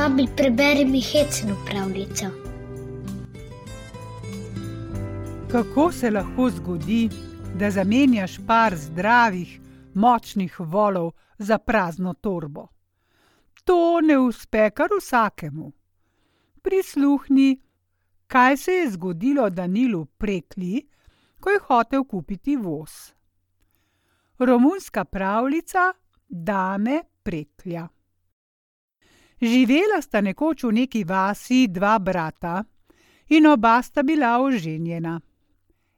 Babi, preberi mi hecno pravljico. Kako se lahko zgodi, da zamenjaš par zdravih, močnih volov za prazno torbo? To ne uspe kar vsakemu. Prisluhni, kaj se je zgodilo Danilu prekli, ko je hotel kupiti voz. Romunska pravljica Dame preklja. Živela sta nekoč v neki vasi dva brata in oba sta bila oženjena.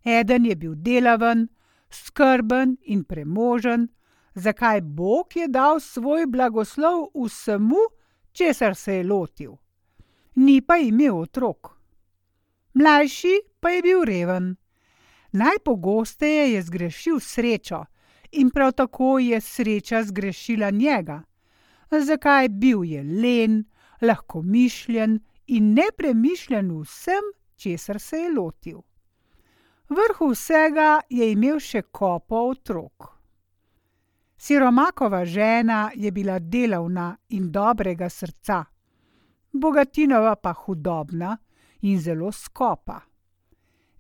Eden je bil delaven, skrben in premožen, zakaj Bog je dal svoj blagoslov vsemu, česar se je lotil. Ni pa imel otrok. Mlajši pa je bil reven. Najpogosteje je zgrešil srečo in prav tako je sreča zgrešila njega. Zakaj bil je len, lahko mišljen in nepremišljen vsem, česar se je lotil. Vrhu vsega je imel še kopo otrok. Siromakova žena je bila delavna in dobrega srca, Bogatinova pa hudobna in zelo skopa.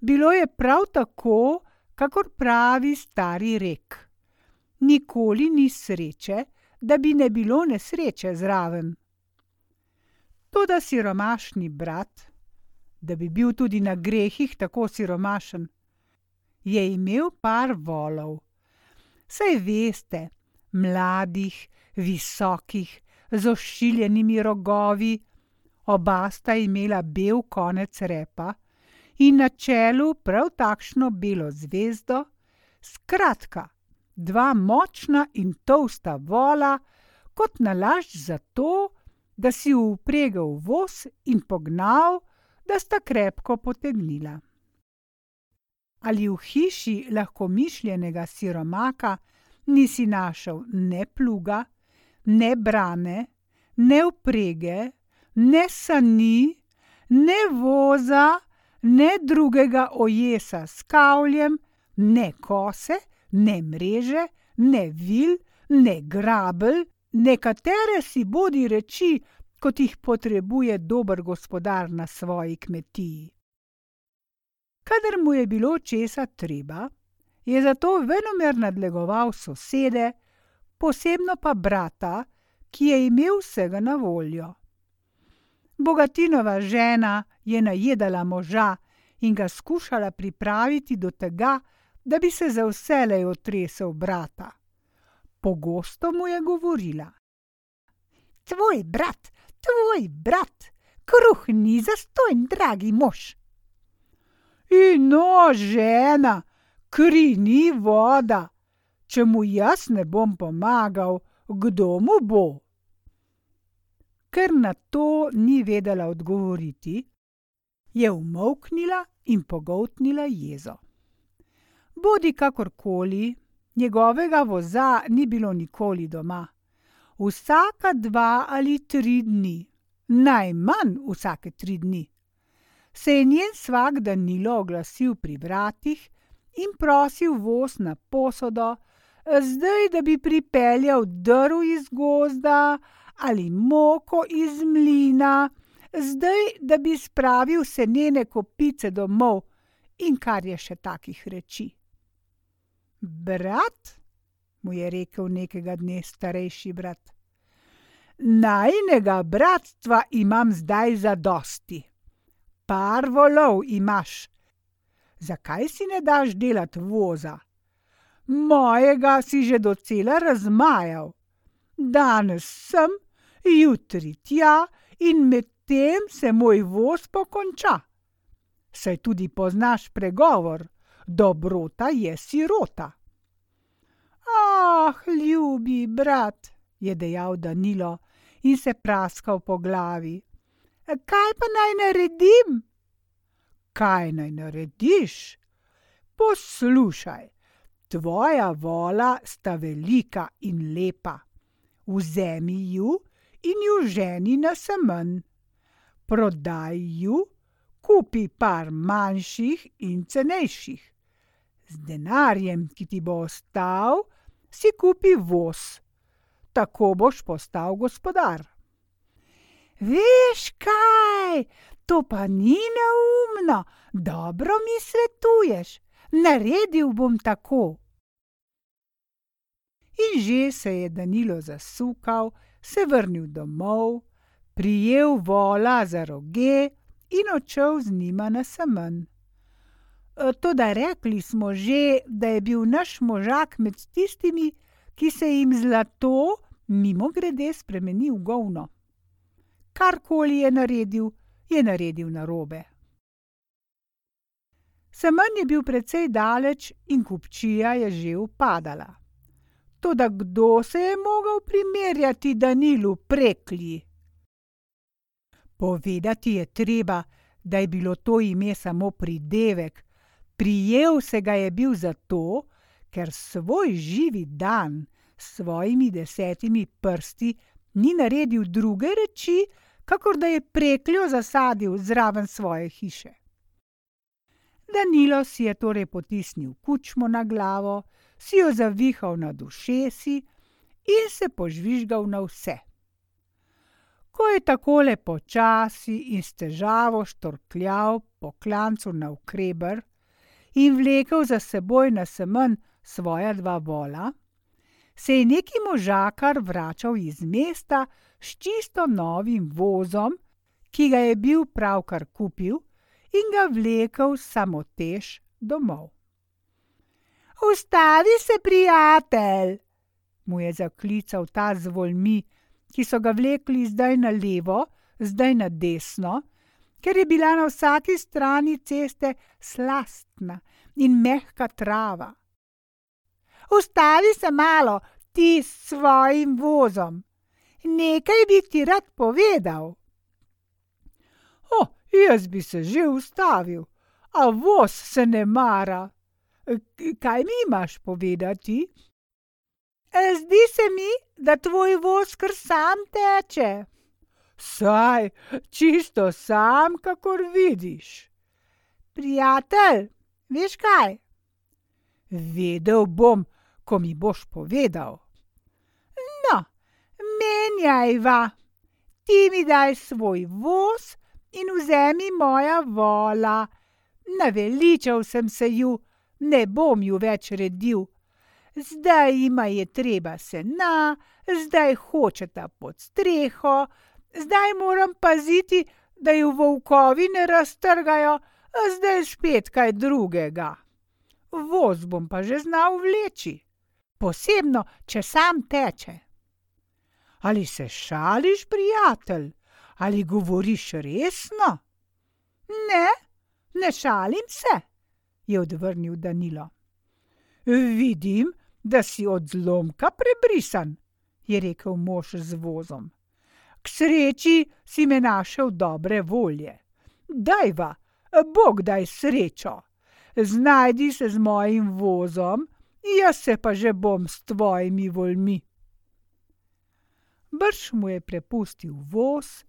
Bilo je prav tako, kakor pravi stari rek: Nikoli ni sreče, da bi ne bilo nesreče zraven. Toda siromašni brat, da bi bil tudi na grehih tako siromašen, je imel par volov. Saj veste, mladih, visokih, z ošiljenimi rogovi, oba sta imela bel konec repa in na čelu prav takšno belo zvezdo, skratka, dva močna in tolsta vola, kot nalašč za to, da si vpregel voz in pognal, da sta krepko potegnila. Ali v hiši lahko mišljenega siromaka nisi našel ne pluga, ne brane, ne vprege, ne sani, ne voza, ne drugega ojesa s kavljem, ne kose, ne mreže, ne vil, ne grabelj, nekatere si bodi reči, kot jih potrebuje dober gospodar na svoji kmetiji. Kadar mu je bilo česa treba, je zato venomer nadlegoval sosede, posebno pa brata, ki je imel vsega na voljo. Bogatinova žena je najedala moža in ga skušala pripraviti do tega, da bi se za vselej otresel brata. Pogosto mu je govorila: Tvoj brat, tvoj brat, kruh ni zastojn, dragi mož. In no, žena, kri ni voda. Če mu jaz ne bom pomagal, kdo mu bo? Ker na to ni vedela odgovoriti, je umolknila in pogoltnila jezo. Bodi kakorkoli, njegovega voza ni bilo nikoli doma. Vsaka dva ali tri dni, najmanj vsake tri dni, se je njen svak Danilo oglasil pri vratih in prosil voz na posodo, zdaj da bi pripeljal drv iz gozda ali moko iz mlina, zdaj da bi spravil senene kopice domov in kar je še takih reči. Brat, mu je rekel nekega dne starejši brat. Najinega bratstva imam zdaj zadosti. Par volov imaš. Zakaj si ne daš delati voza? Mojega si že docela razmajal. Danes sem, jutri tja in medtem se moj voz pokonča. Saj tudi poznaš pregovor: dobrota je sirota. Ah, ljubi brat, je dejal Danilo in se praskal po glavi. Kaj pa naj naredim? Kaj naj narediš? Poslušaj, tvoja vola sta velika in lepa. Vzemi ju in ju ženi na semen. Prodaj ju, kupi par manjših in cenejših. Z denarjem, ki ti bo ostal, si kupi voz, tako boš postal gospodar. Veš kaj, to pa ni neumno, dobro mi svetuješ, naredil bom tako. In že se je Danilo zasukal, se vrnil domov, prijel vola za roge in odšel z njima na semen. E, toda rekli smo že, da je bil naš možak med tistimi, ki se jim zlato mimo grede spremeni v govno. Karkoli je naredil, je naredil narobe. Semen je bil precej daleč in kupčija je že upadala. Toda kdo se je mogel primerjati Danilu preklji? Povedati je treba, da je bilo to ime samo pridevek, prijel se ga je bil zato, ker svoj živi dan s svojimi desetimi prsti ni naredil druge reči, kakor da je prekljo zasadil zraven svoje hiše. Danilo si je torej potisnil kučmo na glavo, si jo zavihal na dušesi in se požvižgal na vse. Ko je takole počasi in s težavo štorkljal po klancu na ukreber in vlekel za seboj na semen svoja dva vola, se je neki možakar vračal iz mesta s čisto novim vozom, ki ga je bil pravkar kupil in ga vlekel samotež domov. Ustavi se, prijatelj, mu je zaklical ta z volmi, ki so ga vlekli zdaj na levo, zdaj na desno, ker je bila na vsaki strani ceste slastna in mehka trava. Ustavi se malo, ti s svojim vozom. Nekaj bi ti rad povedal. O, jaz bi se že ustavil, a voz se ne mara. Kaj mi imaš povedati? E, zdi se mi, da tvoj voz kar sam teče. Saj, čisto sam, kakor vidiš. Prijatelj, veš kaj? Vedel bom, ko mi boš povedal. No, menjajva, ti mi daj svoj voz in vzemi moja vola. Naveličal sem se ju, ne bom ju več redil. Zdaj ima je treba sena, zdaj hočeta pod streho, zdaj moram paziti, da ju volkovi ne raztrgajo, zdaj spet kaj drugega. Voz bom pa že znal vleči posebno, če sam teče. Ali se šališ, prijatelj, ali govoriš resno? Ne, ne šalim se, je odvrnil Danilo. Vidim, da si od zlomka prebrisan, je rekel mož z vozom. K sreči si me našel dobre volje. Dajva, Bog daj srečo. Znajdi se z mojim vozom jaz se pa že bom s tvojimi voljmi. Brž mu je prepustil voz,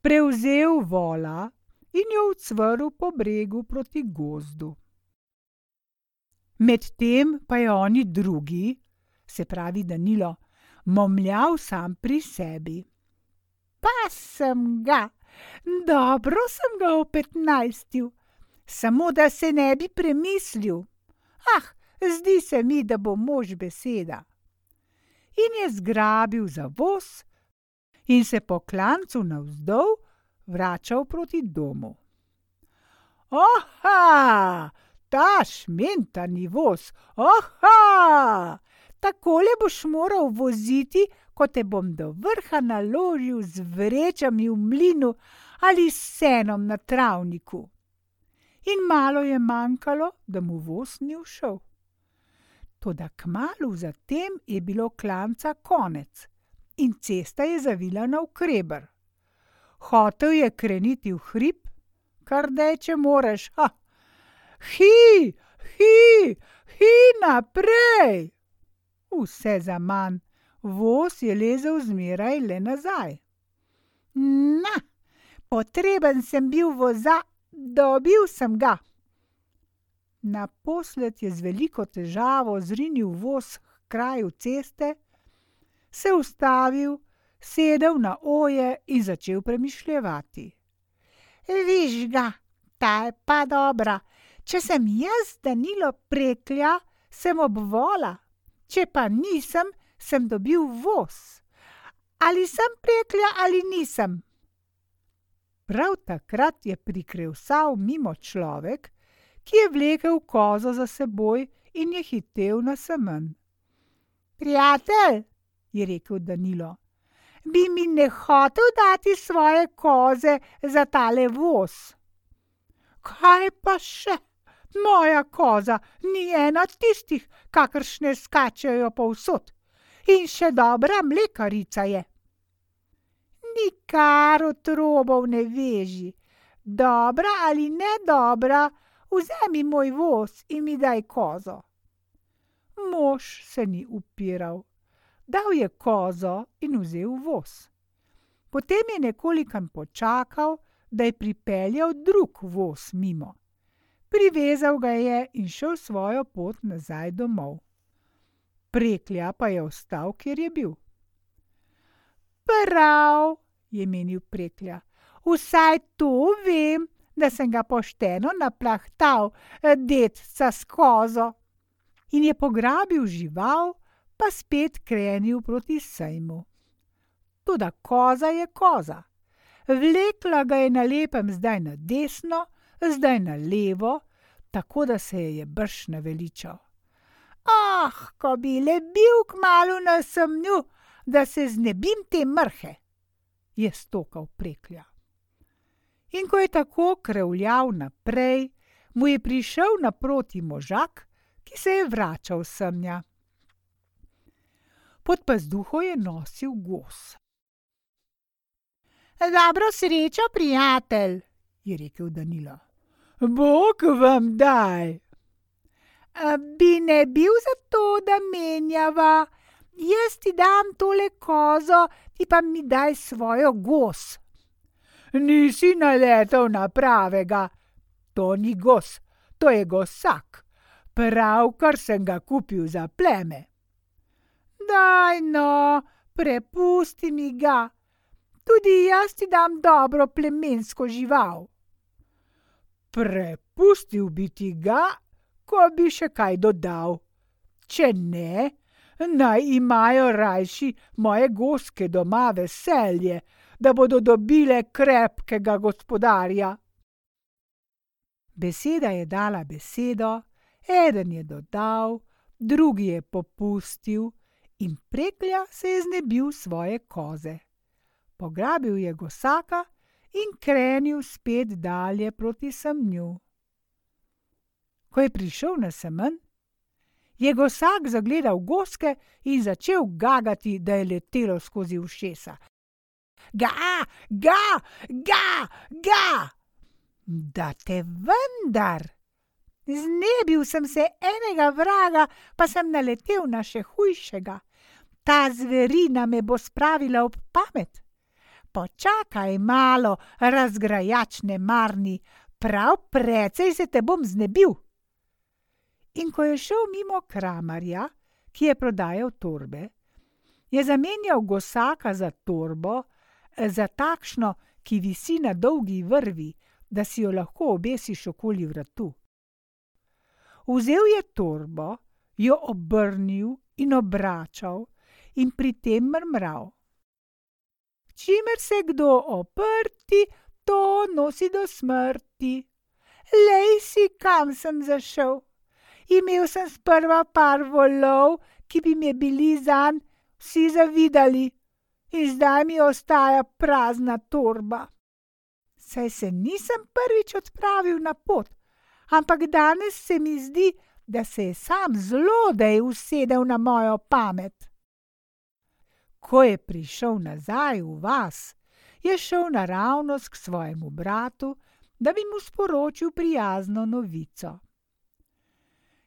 prevzel vola in jo ucvrl po bregu proti gozdu. Medtem pa je oni drugi, se pravi Danilo, momljal sam pri sebi. Pa sem ga, dobro sem ga opetnajstil, samo da se ne bi premislil. Ah, zdi se mi, da bo mož beseda. In je zgrabil za voz in se po klancu navzdol vračal proti domu. Oha, ta šmentani voz, oha, takole boš moral voziti, ko te bom do vrha naložil z vrečami v mlinu ali senom na travniku. In malo je manjkalo, da mu voz ni všel. Toda kmalu zatem je bilo klanca konec in cesta je zavila na ukreber. Hotel je kreniti v hrib, kar deče moreš, ha, hi, hi, hi naprej. Vse za manj, voz je lezel zmeraj le nazaj. Na, potreben sem bil voza, dobil sem ga. Naposled je z veliko težavo zrinil voz k kraju ceste, se ustavil, sedel na oje in začel premišljati. Viš ga, ta je pa dobra. Če sem jaz Danilo preklja, sem obvola, če pa nisem, sem dobil voz. Ali sem preklja ali nisem? Prav takrat je prikreval mimo človek, ki je vlekel kozo za seboj in je hitel na semen. Prijatelj, je rekel Danilo, bi mi ne hotel dati svoje koze za tale voz. Kaj pa še, moja koza ni ena tistih, kakršne skačejo povsod, in še dobra mlekarica je. Nikar otrobov ne veži, dobra ali ne dobra, vzemi moj voz in mi daj kozo. Mož se ni upiral, dal je kozo in vzel voz. Potem je nekoliko počakal, da je pripeljal drug voz mimo. Privezal ga je in šel svojo pot nazaj domov. Preklja pa je ostal, kjer je bil. Prav, je menil preklja, vsaj to vem, da sem ga pošteno naplahtal, detca s kozo. In je pograbil žival, pa spet krenil proti sejmu. Toda koza je koza. Vlekla ga je na lepem zdaj na desno, zdaj na levo, tako da se je brž naveličal. Ah, ko bi le bil kmalo na semnju, da se znebim te mrhe, je stokal preklja. In ko je tako krevljal naprej, mu je prišel naproti možak, ki se je vračal semnja. Pod pazduho je nosil gos. Dobro srečo, prijatelj, je rekel Danilo. Bog vam daj. Bi ne bil za to, da menjava, jaz ti dam tole kozo, ti pa mi daj svojo gos. Nisi naletel na pravega, to ni gos, to je gosak, pravkar sem ga kupil za pleme. Daj no, prepusti mi ga, tudi jaz ti dam dobro plemensko žival. Prepustil bi ti ga, ko bi še kaj dodal. Če ne, naj imajo rajši moje goske doma veselje, da bodo dobile krepkega gospodarja. Beseda je dala besedo, eden je dodal, drugi je popustil, in preklja se je znebil svoje koze. Pograbil je gosaka in krenil spet dalje proti semnju. Ko je prišel na semen, je gosak zagledal goske in začel gagati, da je letelo skozi ušesa. Ga, ga, ga, ga! Da te vendar! Znebil sem se enega vraga, pa sem naletel na še hujšega. Ta zverina me bo spravila ob pamet. Počakaj malo, razgrajač nemarni, prav precej se te bom znebil. In ko je šel mimo kramarja, ki je prodajal torbe, je zamenjal gosaka za torbo, za takšno, ki visi na dolgi vrvi, da si jo lahko obesiš okoli vratu. Vzel je torbo, jo obrnil in obračal in pri tem mrmral. Čimer se kdo oprti, to nosi do smrti. Lej si, kam sem zašel. Imel sem sprva par volov, ki bi mi bili zanj vsi zavidali, in zdaj mi ostaja prazna torba. Saj se nisem prvič odpravil na pot, ampak danes se mi zdi, da se je sam zlodej usedel na mojo pamet. Ko je prišel nazaj v vas, je šel naravnost k svojemu bratu, da bi mu sporočil prijazno novico.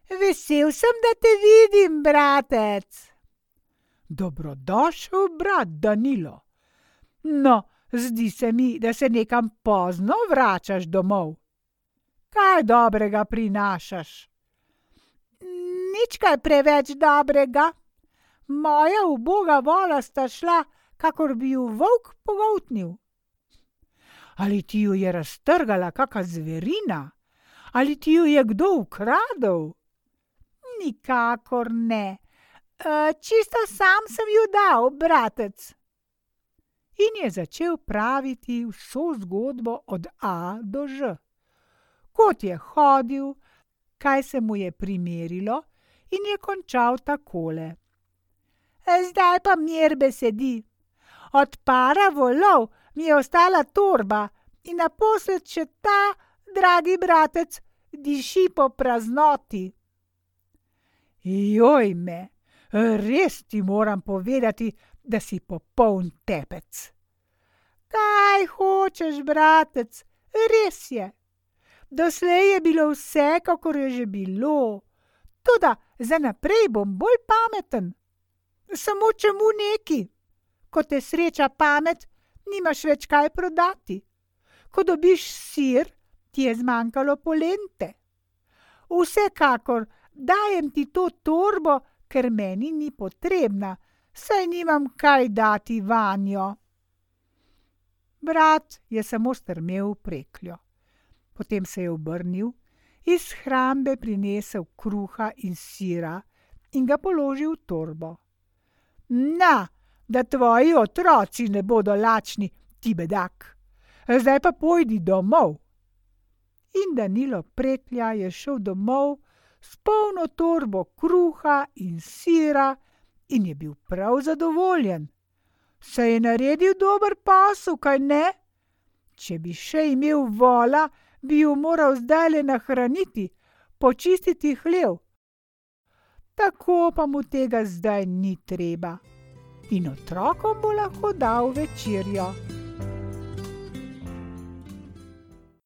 Vesel sem, da te vidim, bratec. Dobrodošel, brat Danilo. No, zdi se mi, da se nekam pozno vračaš domov. Kaj dobrega prinašaš? Nič kaj preveč dobrega. Moja uboga vola sta šla kakor bi ju volk pogotnil. Ali ti jo je raztrgala kakšna zverina, ali ti jo je kdo ukradel? Nikakor ne, e, čisto sam sem ju dal, bratec. In je začel praviti vso zgodbo od A do Ž. Kot je hodil, kaj se mu je primerilo, in je končal takole. Zdaj pa mir besedi. Od para volov mi je ostala torba in naposled še ta, dragi bratec, diši po praznoti. Joj me, res ti moram povedati, da si popoln tepec. Kaj hočeš, bratec, res je. Doslej je bilo vse, kakor je že bilo, toda za naprej bom bolj pameten. Samo čemu neki? Ko te sreča pamet, nimaš več kaj prodati. Ko dobiš sir, ti je zmanjkalo polente. Vsekakor dajem ti to torbo, ker meni ni potrebna, saj nimam kaj dati vanjo. Brat je samo strmel v prekljo. Potem se je obrnil, iz hrambe prinesel kruha in sira in ga položil v torbo. Na, da tvoji otroci ne bodo lačni, ti bedak. Zdaj pa pojdi domov. In Danilo preklja je šel domov s polno torbo kruha in sira in je bil prav zadovoljen. Se je naredil dober posel, kaj ne? Če bi še imel vola, bi jo moral zdaj le nahraniti, počistiti hlev. Tako pa mu tega zdaj ni treba in otrokom bo lahko dal večerjo.